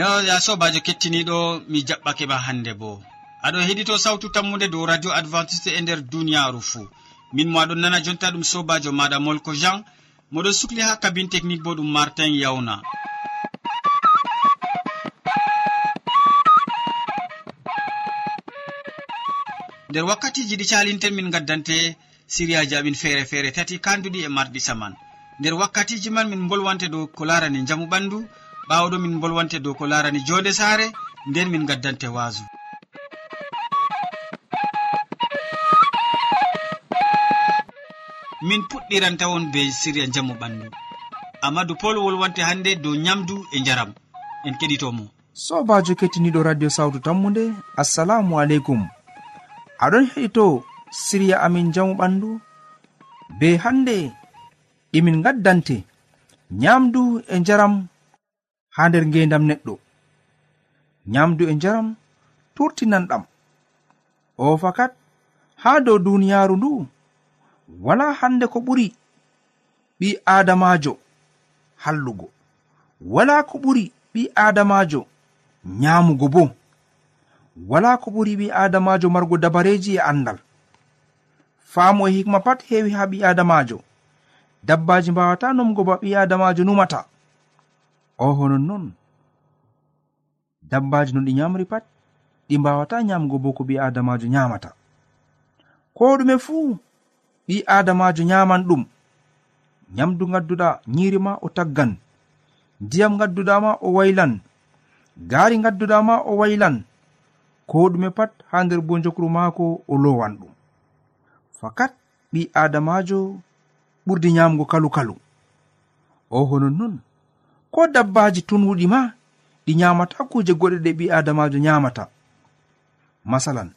yo ya sobajo kettiniɗo mi jaɓɓake ma hande bo aɗo heɗito sawtu tammude dow radio adventiste e nder duniyaru fuu. Min mo aɗon nana jonta ɗum sobajo maɗa molko jean. Moɗon sukli ha kabine technique bo ɗum martin yawna nder wakkatiji ɗi calinten min gaddante siriyaji amin feere feere tati kanduɗi e marɗi saman. Nder wakkatiji man min bolwante dow ko larani jamu ɓandu ɓawo min bolwante dow ko larani jonde saare nden min gaddante waasu. Min puɗɗiranta won be siriya jamu ɓandu. Amadou pol wolwante hannde dow nyamdu e njaram. En keɗitomo. Sobajo kettiniɗo radio sawtu tammude assalamu aleykum. Aɗon heɗito siriya amin jamu ɓandu be hannde e ɗimin gaddante. Nyamdu e njaram ha nder ngendam neɗɗo. Nyamdu e njaram turtinan ɗam o fakat ha dow duniyaaru ndu wala hande ko ɓuri ɓi adamajo hallugo. Wala ko ɓuri ɓi adamajo nyamugo bo. Wala ko ɓuri ɓi adamajo margo dabareji e andal faamu e hikma pat heewi ha ɓi adamajo dabbaji mbawata numgo ba ɓi adamajo numata. o honon non. Dabbaji no ɗi nyamri pat. Ɗi mbawata nyamugo bo ko ɓi adamajo nyamata. Ko ɗume fuu ɓi adamajo nyaman ɗum. Nyamdu gadduɗa nyiri ma o taggan. Ndiyam gadduɗama o waylan. Gaari gadduɗama o waylan. Ko ɗume pat ha nder bo jokru maako o lowan ɗum. Fakat ɓi adamajo ɓurdi nyamgo kalu kalu o honon non. ko dabbaji tunwuɗi ma ɗi nyamata kuje goɗe ɗe ɓi adamajo nyamata masalan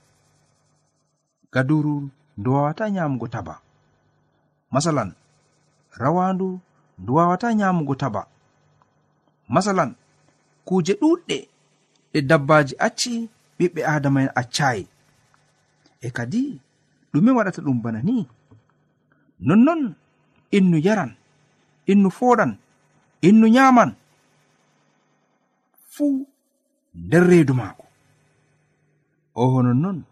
gaduru ndu wawata nyamugo taba. Masalan rawandu ndu wawata nyamugo taba. Masalan kuje ɗuɗɗe ɗe dabbaji acci ɓiɓɓe adama en accayi e kadi ɗume waɗata ɗum bana ni nonnon innu yaran innu foɗan innu nyaman fuu nder reedu maako. O hononnon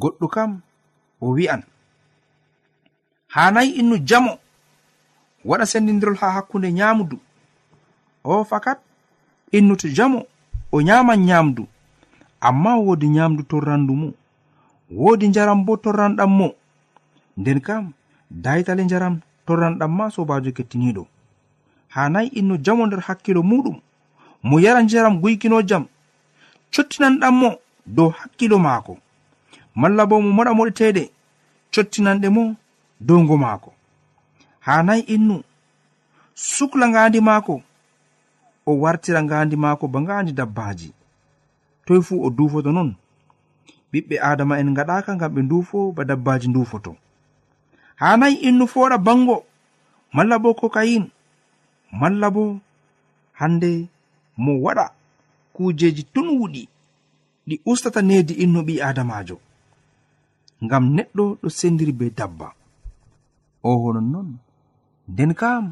goɗɗo kam o wi'an. Hanayi innu jamo waɗa sendidirol ha hakkunde nyaamdu o fakat innu to jamo o nyaman nyaamdu amma woodi nyaamdu torrandu mo woodi njaram bo torranɗam mo. Nden kam daytale njaram torranɗam ma sobajo kettiniɗo hanayi innu jamo nder hakkilo muɗum. Mo yara njaram guykino jam. Cottinan ɗanmo dow hakkilo maako. Malla bo mo moɗa moɗeteɗe cottinanɗe mo dowgo maako. Hanayi innu sukla ngandi maako o wartira ngandi maako ba ngandi dabbaji toy fuu o dufoto non. Ɓiɓɓe adama en gaɗaka ngam ɓe ndufo ba dabbaji ndufoto hanayi innu fooɗa bango malla bo kokayin malla bo hande mo waɗa kujeji tun wuɗi ɗi ustata nedi inno ɓi adamajo ngam neɗɗo ɗo sendiri be dabba. O honon non nden kam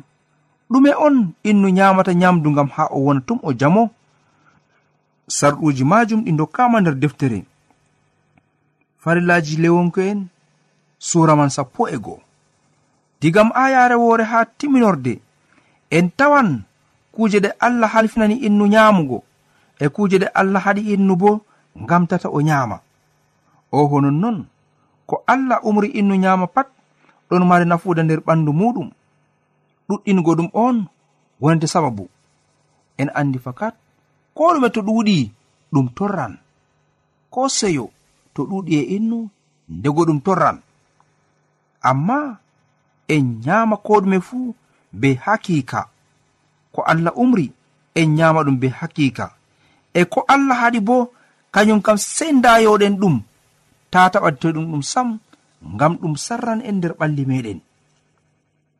ɗume on innu nyamata nyamdu ngam ha o wona tum o jamo sarɗuji majum ɗi dokkama nder deftere. Farillaji lewonko en suraman sappo e goo. Digam ayare wore ha timinorde en tawan kuje ɗe allah halfinani innu nyamugo e kuje ɗe allah haɗi innu bo ngam tata o nyama. O honon non ko allah umri innu nyama pat ɗon mari nafuuda nder ɓandu muɗum. Ɗuɗɗingo ɗum on wonde sababu. En andi fakat ko ɗume to ɗuuɗi ɗum torran. Ko seyo to ɗuuɗi e innu ndego ɗum torran. Amma en nyama ko ɗume fuu be hakika. ko allah umri en nyama ɗum be hakika e ko allah haɗi bo kañum kam sei ndayoɗen ɗum ta taɓatte ɗum sam ngam ɗum sarran en nder ɓalli meɗen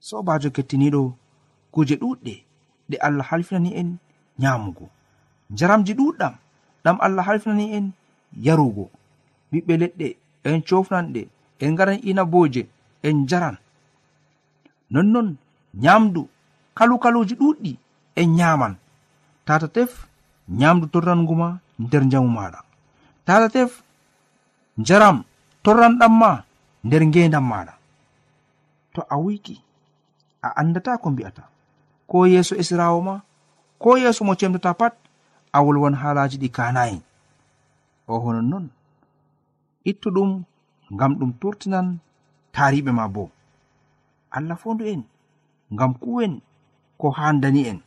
sobajo kettiniɗo kuje ɗuɗɗe ɗe allah halfinani en nyamugo jaramji ɗuɗɗam ɗam allah halfinani en yarugo. Ɓiɓɓe leɗɗe en cofnanɗe en ngaran inaboje en jaran nonnon nyamdu kalukaluji ɗuɗɗi en nyaman. Tata tef nyamdu torrangu ma nder jamu maɗa. Tata tef njaram torranɗam ma nder ngendam maɗa. To a wiki a andata ko mbi'ata. Ko yeeso esirawo ma ko yeeso mo cemtata pat a wolwan haalaji ɗi kanayi o honon non ittu ɗum ngam ɗum turtinan tariɓe ma bo allah fondu en ngam kuwen ko handani en.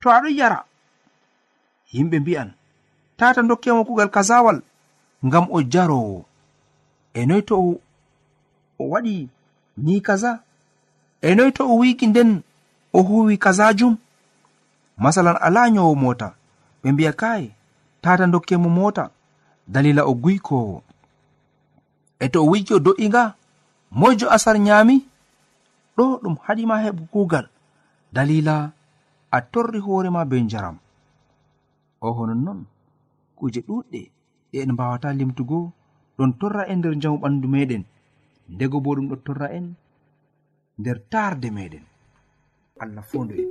To aɗo yara. Yimɓe mbi'an tata dokkemo kugal kazawal ngam o jarowo e noy to o waɗi ni kaza? E noy to o wiki nden o huwi kazajum masalan ala nyowo mota ɓe mbi'a kai tata dokkemo mota dalila o guykowo e to o wiki o do'inga moyjo asar nyami ɗo ɗum haɗima heɓu kugal dalila a torri hoorema be njaram. O honon non kuje ɗuɗɗe ɗe en mbawata limtugo ɗon torra en nder njamu ɓandu meɗen. Ndego bo ɗum ɗo torra en nder tarde meɗen. Allah fondu en.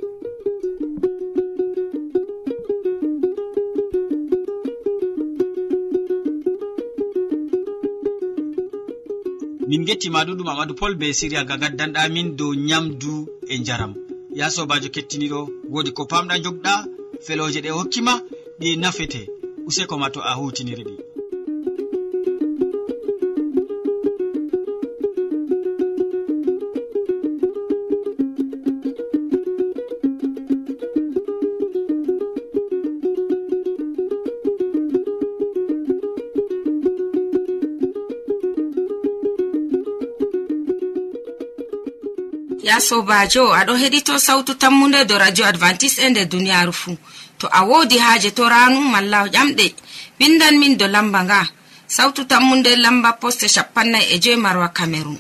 Min gettima ɗuɗum amadou pol be siriya gagaddanɗamin dow nyamdu e njaram. ya sobajo kettiniɗo wodi ko pamɗa jogɗa feloje ɗe hokkima ɗi nafete. Useko ma to a hutiniri ɗi ya sobajo aɗo heɗito sautu tammude do radio advantice e nder duniyaru fuu. To a wodi haaje to ranu malla ƴamɗe windan min do lamba nga. Sautu tammude lamba poste shapannai e joyi marwa camerun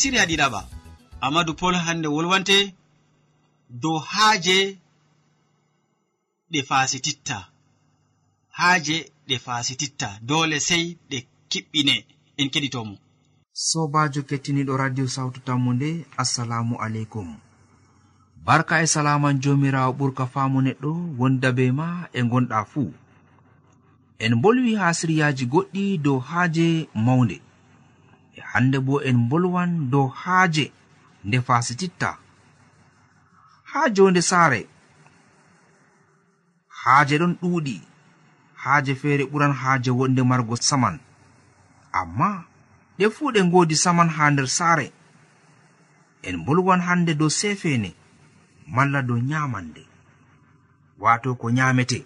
siriya ɗiɗaɓa amadou pol hande wolwante dow haaje ɗe fasititta haaje ɗe fasititta dole sey ɗe kiɓɓine en keɗitomo. Sobajo kettiniɗo radio sawtu tammu nde assalamu aleykum. Barka e salaman jomirawo ɓurka faamu neɗɗo wonda be ma e gonɗa fuu. En bolwi ha siryaji goɗɗi dow haaje mawnde. e hande bo en bolwan dow haaje nde fasititta. Ha jonde saare haaje ɗon ɗuuɗi haaje feere ɓuran haaje wonde margo saman. Amma ɗe fuu ɗe ngoodi saman ha nder saare en bolwan hande dow sefene malla dow nyamande wato ko nyamete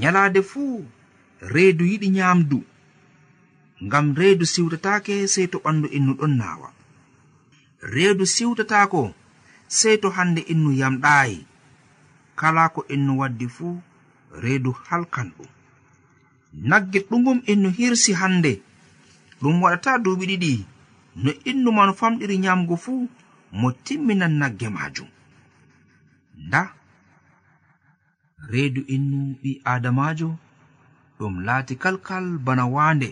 nyalaade fuu reedu yiɗi nyaamdu. ngam reedu siwtatake sey to ɓandu innu ɗon naawa. Reedu siwtatako sey to hande innu yamɗaayi. Kala ko innu waddi fuu reedu halkan ɗum nagge ɗugum innu hirsi hande ɗum waɗata duuɓi ɗiɗi no innu man famɗiri nyamgo fuu mo timminan nagge majum nda reedu innu ɓi adamajo ɗum laati kalkal bana waande.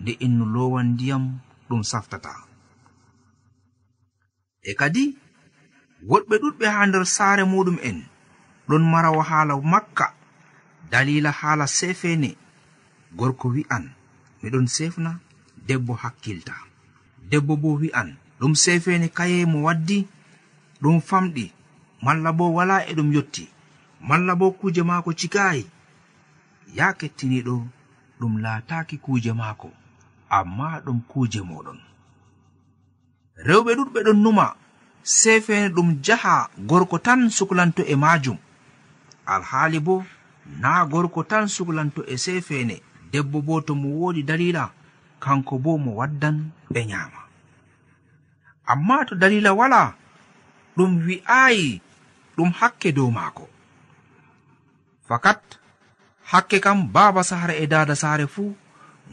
nde innu lowan ndiyam ɗum saftata. E kadi woɗɓe ɗuɗɓe ha nder saare muɗum'en ɗon marawo haala makka dalila haala sefene gorko wi'an miɗon sefna debbo hakkilta. Debbo bo wi'an ɗum sefene kaye mo waddi ɗum famɗi malla bo wala e ɗum yotti malla bo kuje maako cikayi ya kettiniɗo ɗum laataki kuje maako. amma ɗum kuje moɗon rewɓe ɗuɗɓe ɗon numa sefene ɗum jaha gorko tan suklanto e majum. Alhaali bo na gorko tan suklanto e sefene debbo bo to mo woodi dalila kanko bo mo waddan ɓe nyama amma to dalila wala ɗum wi'ayi ɗum hakke dow maako. Fakat hakke kam baaba sahara e dada saare fuu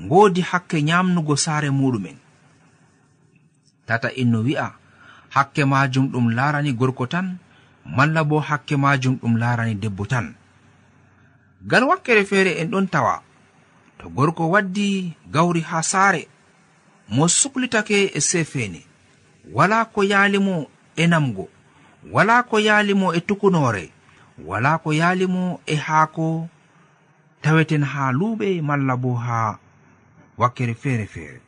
ngoodi hakke nyamnugo saare muɗumen tata inno wi'a hakke majum ɗum larani gorko tan malla bo hakke majum ɗum larani debbo tan. Ngal wakkere feere en ɗon tawa to gorko waddi gawri ha saare mo suklitake e sefene wala ko yalimo e namgo wala ko yalimo e tukunore wala ko yalimo e haako taweten ha luuɓe malla bo ha wakkere feere feere.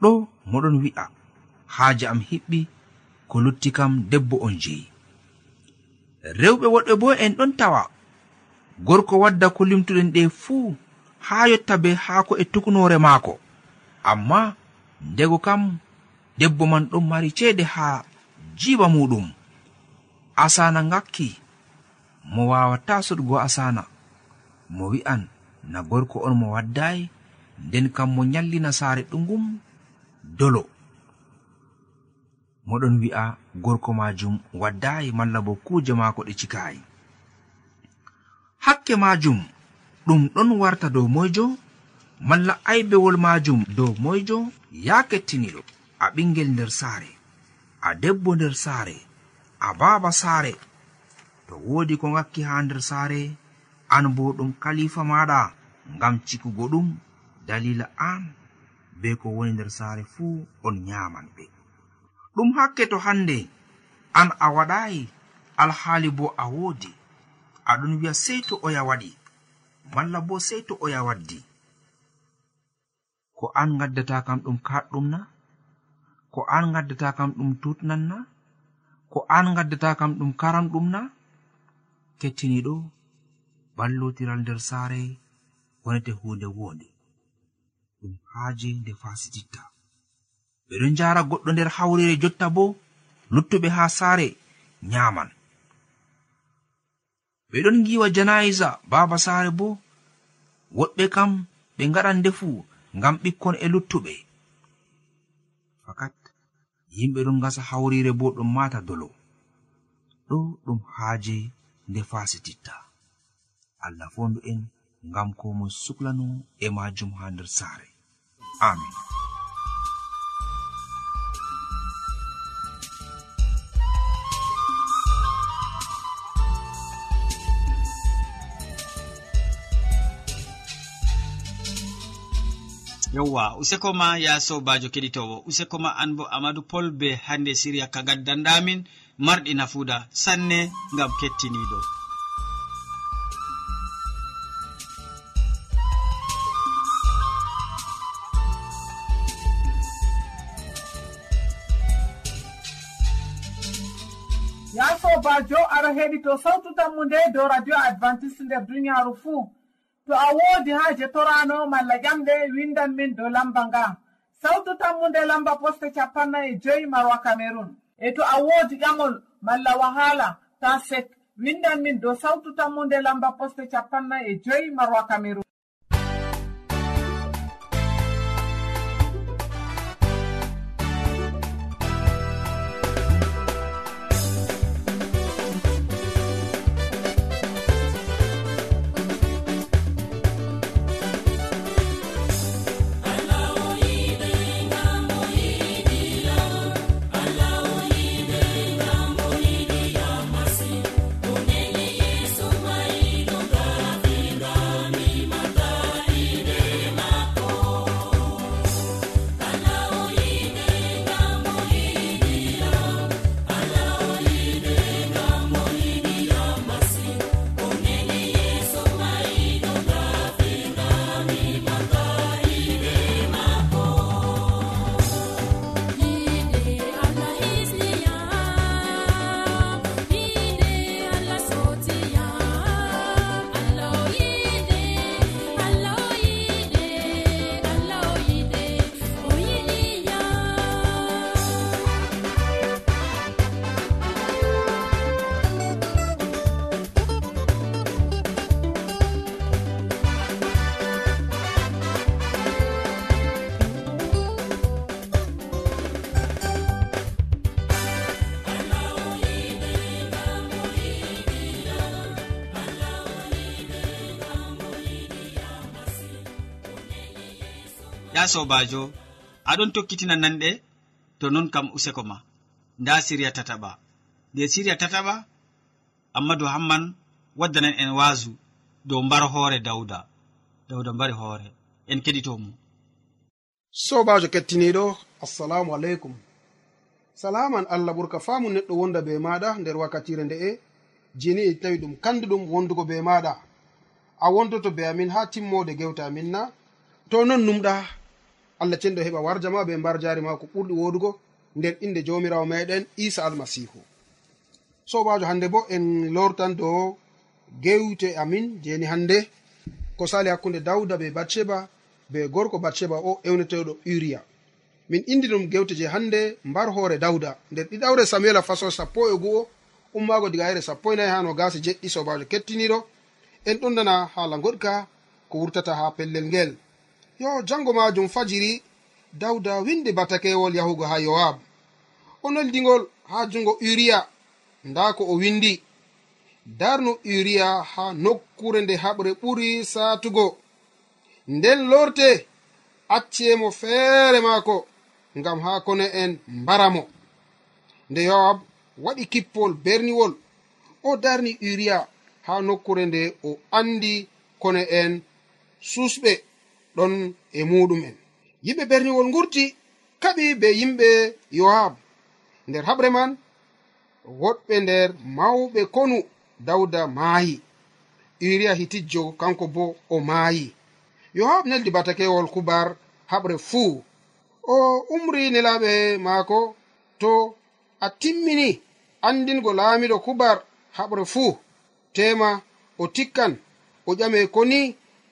Ɗo moɗon wi'a haaje am hiɓɓi ko lutti kam debbo on jeyi. Rewɓe woɗɓe bo en ɗon tawa. Gorko wadda ko limtuɗen ɗe fuu haa yotta be haako e tuknore maako. Amma ndego kam debbo man ɗon mari ceede haa jiiba muɗum. Asana ngakki mo wawata soɗugo asana mo wi'an na gorko on mo waddayi nden kam mo nyallina saare ɗungum dolo. Moɗon wi'a gorko majum waddayi malla bo kuje maako ɗe cikayi hakke majum ɗum ɗon warta dow moyjo malla aybewol majum dow moyjo ya kettiniɗo a ɓingel nder saare a debbo nder saare a baba saare. To wodi ko ngakki ha nder saare an bo ɗum kalifa maɗa ngam cikugo ɗum dalila an be ko woni nder saare fuu on nyaman ɓe. Ɗum hakke to hannde an a waɗayi alhaali bo a woodi. Aɗon wi'a sey to oya waɗi malla bo sey to oya waddi. Ko an gaddata kam ɗum kaɗɗum na? Ko an gaddata kam ɗum tutnan na? Ko an gaddata kam ɗum karam ɗum na? Kettiniɗo ballotiral nder saare wonete hunde wonde ɗum haaje nde fasititta. Ɓe ɗon njara goɗɗo nder hawrire jotta bo luttuɓe haa saare nyaman. Ɓe ɗon giwa janaiza baaba saare bo woɗɓe kam ɓe ngaɗan ndefu ngam ɓikkon e luttuɓe. Fakat yimɓe ɗon gasa hawrire bo ɗum mata dolo. Ɗo ɗum haaje nde fasititta. Allah fondu en. ngam ko mo suklano e majum ha nder saare. Amin. Yewwa useko ma ya sobajo keɗitowo. Useko ma an bo amadou pol be hande siriya ka gaddanɗamin marɗi nafuda sanne ngam kettiniɗo. sobajo ara heɗito sawtu tammu nde dow radio adventiste nder duniyaaru fuu to a woodi haaje torano malla ƴamɗe windan min dow lamba nga. Sawtu tammunde lamba poste capanna e joyi marwa camerun e to a woodi ƴamol malla wahala ta sek. Windan min dow sawtu tammunde lamba poste capanna e joyi marwa camerun sobajo aɗon tokkitina nanɗe to non kam useko ma. Nda siriya tataɓa. Nde siriya tataɓa ammadu hamman waddanan en waasu dow mbar hoore dawda dawda mbari hoore. En keɗitomo. Sobajo kettiniɗo assalamu aleykum. Salaman allah ɓurka faamu neɗɗo wonda be maɗa nder wakkatire nde'e jini tawi ɗum kanduɗum wondugo be maɗa. A wondoto be amin ha timmode gewte amin na to non numɗa allah cenɗo heɓa warja ma be mbar jari ma ko ɓurɗi wodugo nder inde jomirawo meɗen isa almasihu sobajo hande bo en lortan dow gewte amin jeni hande ko sali hakkunde dawda be batsheba be gorko batsheba o ewneteɗo uria min indi ɗum gewte je hande mbar hoore dawda nder ɗiɗawre samuela façon sappo e gu'o ummago diga here sappo e nayi hano gasi jeɗɗi sobajo kettiniɗo en ɗon dana haala goɗka ko wurtata ha pellel ngel. yo jango majum fajiri dawda windi batakewol yahugo ha yowab o noldigol ha jungo uriya nda ko o windi. Darnu uriya ha nokkure nde haɓre ɓuri satugo. Nden lorte accemo feere maako ngam ha kone en mbaramo. Nde yowab waɗi kippol berniwol o darni uriya ha nokkure nde o andi kone en susɓe. ɗon e muɗum'en yimɓe berniwol ngurti kaɓi be yimɓe yoab nder haɓre man woɗɓe nder mawɓe konu dawda maayi. Uriya hitijjo kanko bo o maayi. Yoab neldi batakewol kubar haɓre fuu. O umri nelaɓe maako to a timmini andingo laamiɗo kubar haɓre fuu. Tema o tikkan o ƴame koni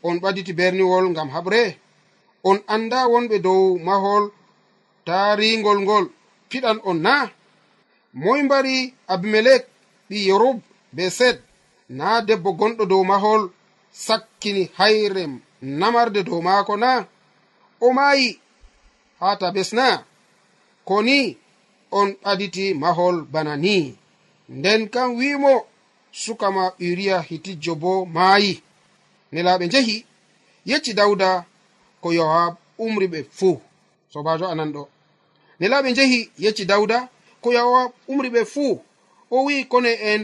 on ɓaditi berniwol ngam haɓre on anda wonɓe dow mahol taringol ngol piɗan on na moy mbari abimelek ɓi yorub be sed na debbo gonɗo dow mahol sakkini hayre namarde dow maako na o maayi ha tabes na koni on ɓaditi mahol bana ni. Nden kam wimo sukama uriya hitijjo bo maayi. nelaɓe njehi yecci dawda ko yohab umri ɓe fuu. Sobajo anan ɗo. Nelaɓe njehi yecci dawda ko yohab umri ɓe fuu. O wi'i kone en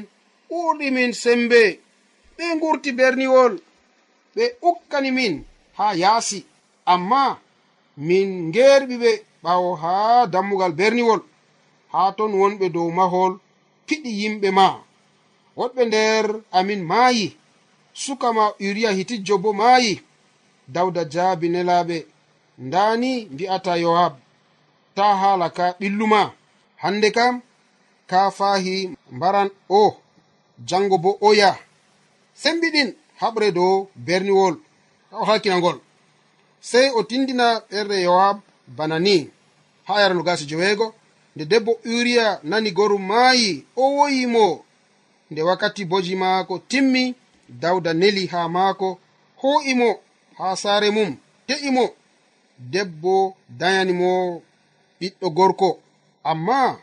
ɓurɗi min sembe ɓe ngurti berniwol ɓe ukkani min haa yaasi. Amma min ngerɓi ɓe ɓawo haa dammugal berniwol. Haa ton wonɓe dow mahol piɗi yimɓe ma. Woɗɓe nder amin maayi. sukama uriya hitijjo bo maayi dawda jaabi nelaaɓe. Ndani mbi'ata yowab ta haala ka ɓilluma hande kam ka faahi mbaran o jango bo oya sembiɗin haɓre dow berniwol o halkinagol sey o tindina ɓerɗe yowab bana ni. Ha yarano gasi joweego nde debbo uriya nani goru maayi o woyimo nde wakkati boji maako timmi dawda neli ha maako ho'imo ha saare mum te'imo debbo dayanimo ɓiɗɗo gorko. Amma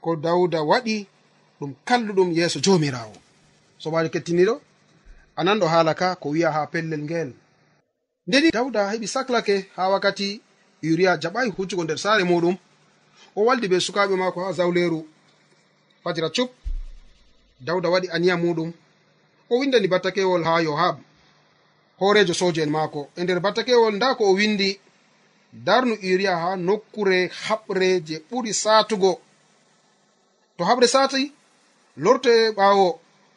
ko dawda waɗi ɗum kalluɗum yeeso joomirawo sobajo kettiniɗo anan ɗo haala ka ko wi'a ha pellel ngel. Ndeni dawda heɓi saklake ha wakkati uriya jaɓayi huccugo nder saare muɗum. O waldi be sukaɓe maako ha zawleru fajira cup. Dawda waɗi aniya muɗum. o windani battakewol ha yohab horejo soje en maako. E nder battakewol nda ko o windi darnu uria ha nokkure haɓre je ɓuri satugo to haɓre sati lorte ɓawo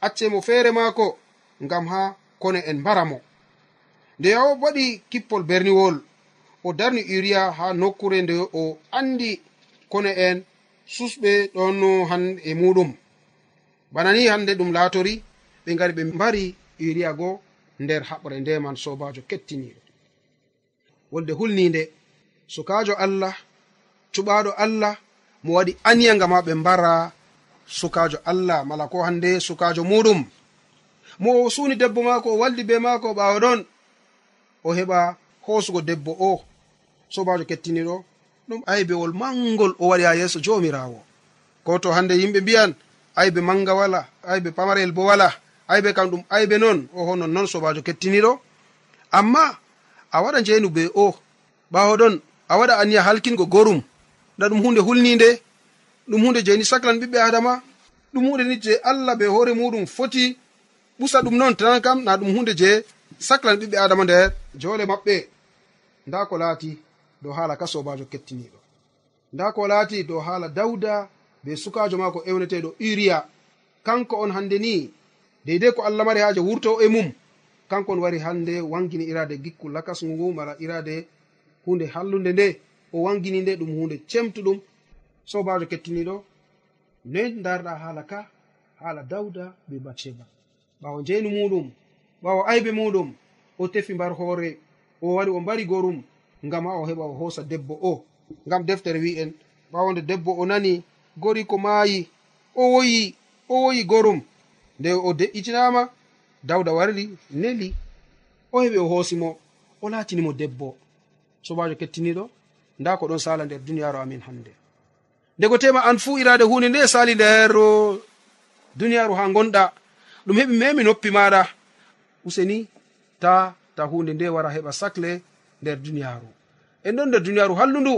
accemo feere maako ngam ha kone en mbara mo. Nde o waɗi kippol berniwol o darni uria ha nokkure nde o andi kone en susɓe ɗon han e muɗum. Bana ni hande ɗum laatori ɓe ngari ɓe mbari uria go nder haɓre ndeman sobajo kettiniɗo. Wolde hulninde sukajo allah cuɓaɗo allah mo waɗi aniya ngam ma ɓe mbara sukajo allah mala ko hande sukajo muɗum. Mo o suni debbo maako o waldi be maako ɓawo ɗon o heɓa hoosugo debbo o sobajo kettiniɗo. Ɗum aybewol mangol o waɗi ha yeeso jomirawo. Ko to hande yimɓe mbiyan aybe manga wala aybe pamarel bo wala. aybe kam ɗum aybe noon o honon noon sobajo kettiniɗo. Amma a waɗa njeynu be o ɓawo ɗon a waɗa aniya halkingo gorum. Na ɗum hunde hulninde ɗum hunde jeni saclan ɓiɓɓe adama ɗum hunde ni je allah be hoore muɗum foti ɓusa ɗum noon tan kam na ɗum hunde je saclan ɓiɓɓe adama nder jole maɓɓe. Nda ko laati dow haala ka sobajo kettiniɗo. Nda ko laati dow haala dawda be sukajo maako ewneteɗo uriya kanko on hande ni deydei ko allah mari haaje wurto e mum. Kanko on wari hande wangini irade gikku lakas ngu ngu mala irade hunde hallunde nde. O wangini nde ɗum hunde cemtuɗum sobajo kettiniɗo noy darɗa haala ka haala dawda be batseba ɓawo jeynu muɗum ɓawo aybe muɗum o tefi mbar hoore o wari o mbari gorum ngam ha o heɓa o hoosa debbo o ngam deftere wi'en. Ɓawonde debbo o nani gori ko maayi o woyi o woyi gorum. nde o de'itinama dawda warli neli o heɓi o hoosimo o laatinimo debbo. Sobajo kettiniɗo nda ko ɗon sala nder duniyaru amin hannde. Ndego tema an fuu irade hunde nde sali nder duniyaru ha gonɗa ɗum heɓi memi noppi maɗa useni ta ta hunde nde wara heɓa sacle nder duniyaru en ɗon nder duniyaru hallundu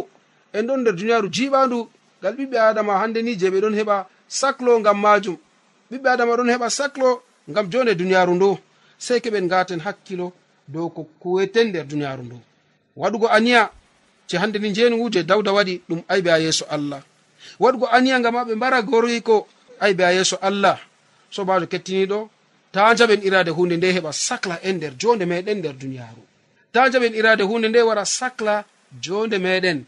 en ɗon nder duniyaru jiɓandu ngal ɓiɓɓe adama hande ni je ɓe ɗon heɓa saclo ngam majum ɓiɓɓe adama ɗon heɓa saclo ngam jonde duniyaaru ndo sey keɓen ngaten hakkilo dow ko kuweten nder duniyaaru ndo waɗugo aniya je hande ni njeengu je dawda waɗi ɗum aybe ha yeeso allah. Waɗugo aniya ngam ha ɓe mbara goriko aybe ha yeeso allah. Sobajo kettiniɗo ta jaɓen irade hunde nde heɓa sacla en nder jonde meɗen nder duniyaaru. Ta jaɓen irade hunde nde wara sacla jonde meɗen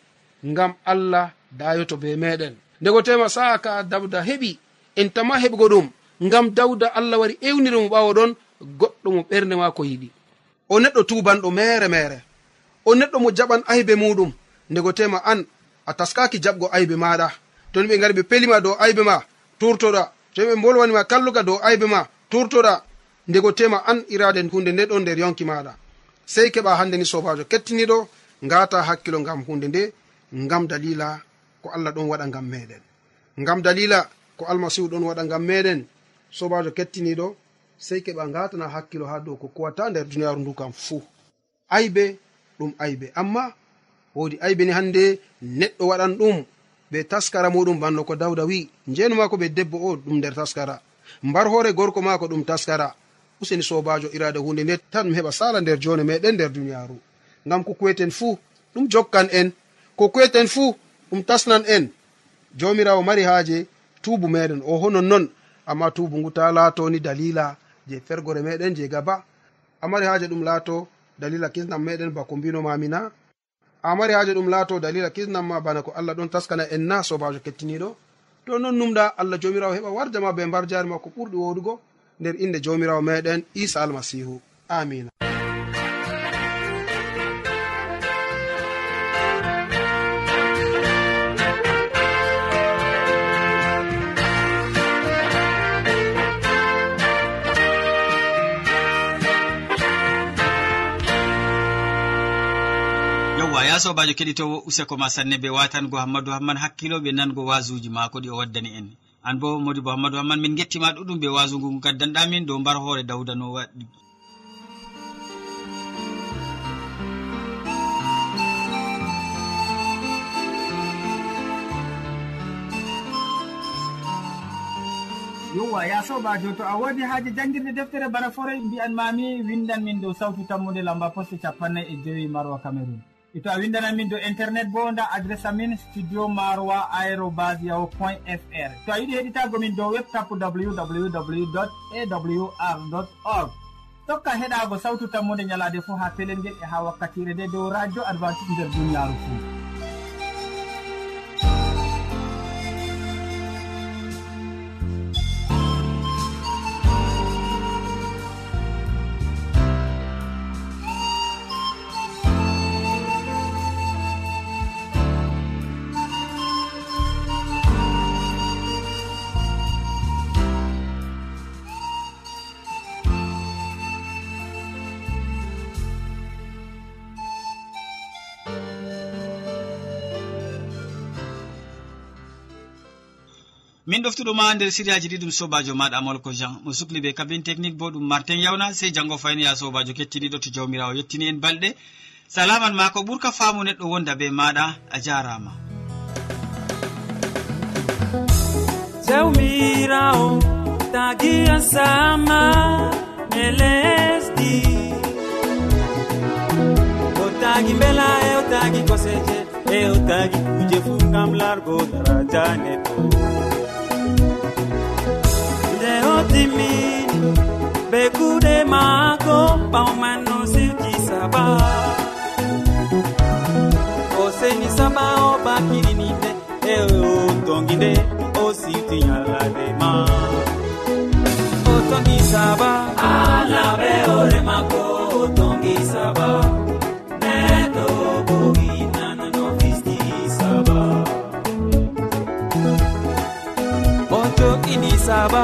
ngam allah dayoto be meɗen ndego tema sa'a ka dabda heɓi en tama heɓugo ɗum ngam dawda allah wari ewniri mo ɓawo ɗon goɗɗo mo ɓernde ma ko yiɗi. O neɗɗo tubanɗo mere mere. O neɗɗo mo jaɓan aybe muɗum. Ndego tema an a taskaki jaɓgo aybe maɗa. Toni ɓe gari ɓe pelima dow aybe ma turtoɗa. Toni ɓe bolwanima kalluga dow aybe ma turtoɗa. Ndego tema an irade hunde nde ɗon nder yonki maɗa. Sey keɓa hande ni sobajo kettiniɗo ngata hakkilo ngam hunde nde ngam dalila ko allah ɗon waɗa ngam meɗen. Ngam dalila ko almasihu ɗon waɗa ngam meɗen. Sobajo kettiniɗo sei keɓa ngatana hakkilo ha dow ko kuwata nder duniyaru ndu kam fuu. Aybe ɗum aybe. Amma wodi aybe ni hande neɗɗo waɗan ɗum be taskara muɗum banno ko dawda wi njenu mako be debbo o ɗum nder taskara. Mbar hoore gorko mako ɗum taskara. Useni sobajo irade hunde nde tan ɗum heɓa sala nder jone meɗen nder duniyaru ngam ko kuweten fuu ɗum jokkan en. Ko kuweten fuu ɗum tasnan en. Jomirawo mari haaje tubu meɗen o oho nonnon amma tubu ngu ta laatoni dalila je fergore meɗen je gaba. Amari haaje ɗum laato dalila kisnam meɗen bako mbinomami na amari haaje ɗum laato dalila kisnam ma bana ko allah ɗon taskana en na sobajo kettiniɗo. To non numɗa allah jomirawo heɓa warjama be mbar jari ma ko ɓurɗi woɗugo. Nder inde jomirawo meɗen isa almasihu. Amina. sobajo keɗitowo useko ma sanne ɓe watango hammadou hamman hakkilo ɓe nango wasuji mako ɗi o waddani en. An bo modi bo hammadou hamman min gettima ɗuɗum ɓe wasungu ngu gaddanɗamin dow mbar hoore dawda no waɗi. Yowa ya sobajo to a wodi haaji jangguirde deftere bana forey mbiyan mami windan min dow sawtu tammude lamba poste capannay e joyi marwa cameron e to a windanan min dow internet bo nda adresse amin studio maroa aérobas yahu point fr. To a yiɗi heɗitagomin dow webtapu www awr org. Tokka heɗago sawtu tammude ñalade fo ha pelel ngel e ha wakkatire nde dow radio advantice nder duniyaru fou min ɗoftuɗoma nder siriyaji ɗi ɗum sobajo maɗa molko jean. Mo sukli ɓe kabin technique bo ɗum martin yawna sey janngo fayni ya sobajo kettiniɗo to jawmirawo yettini en balɗe. Salaman ma ko ɓurka faamu neɗɗo wonda be maɗa a jarama. Jawmirawo tagiyan sama e lesdi. O tagi mbela e o tagi koseje e o tagi kuje fu gam largo daraja neɗɗo timmin be kuɗe maako ɓawman no sewti saba. O seni saba o bakirinide e o tongi o siwti yallade ma. O tongi saba alaɓe ore mako o tongi saba. Neɗo bogi nanano fisti saba. O joɗini saba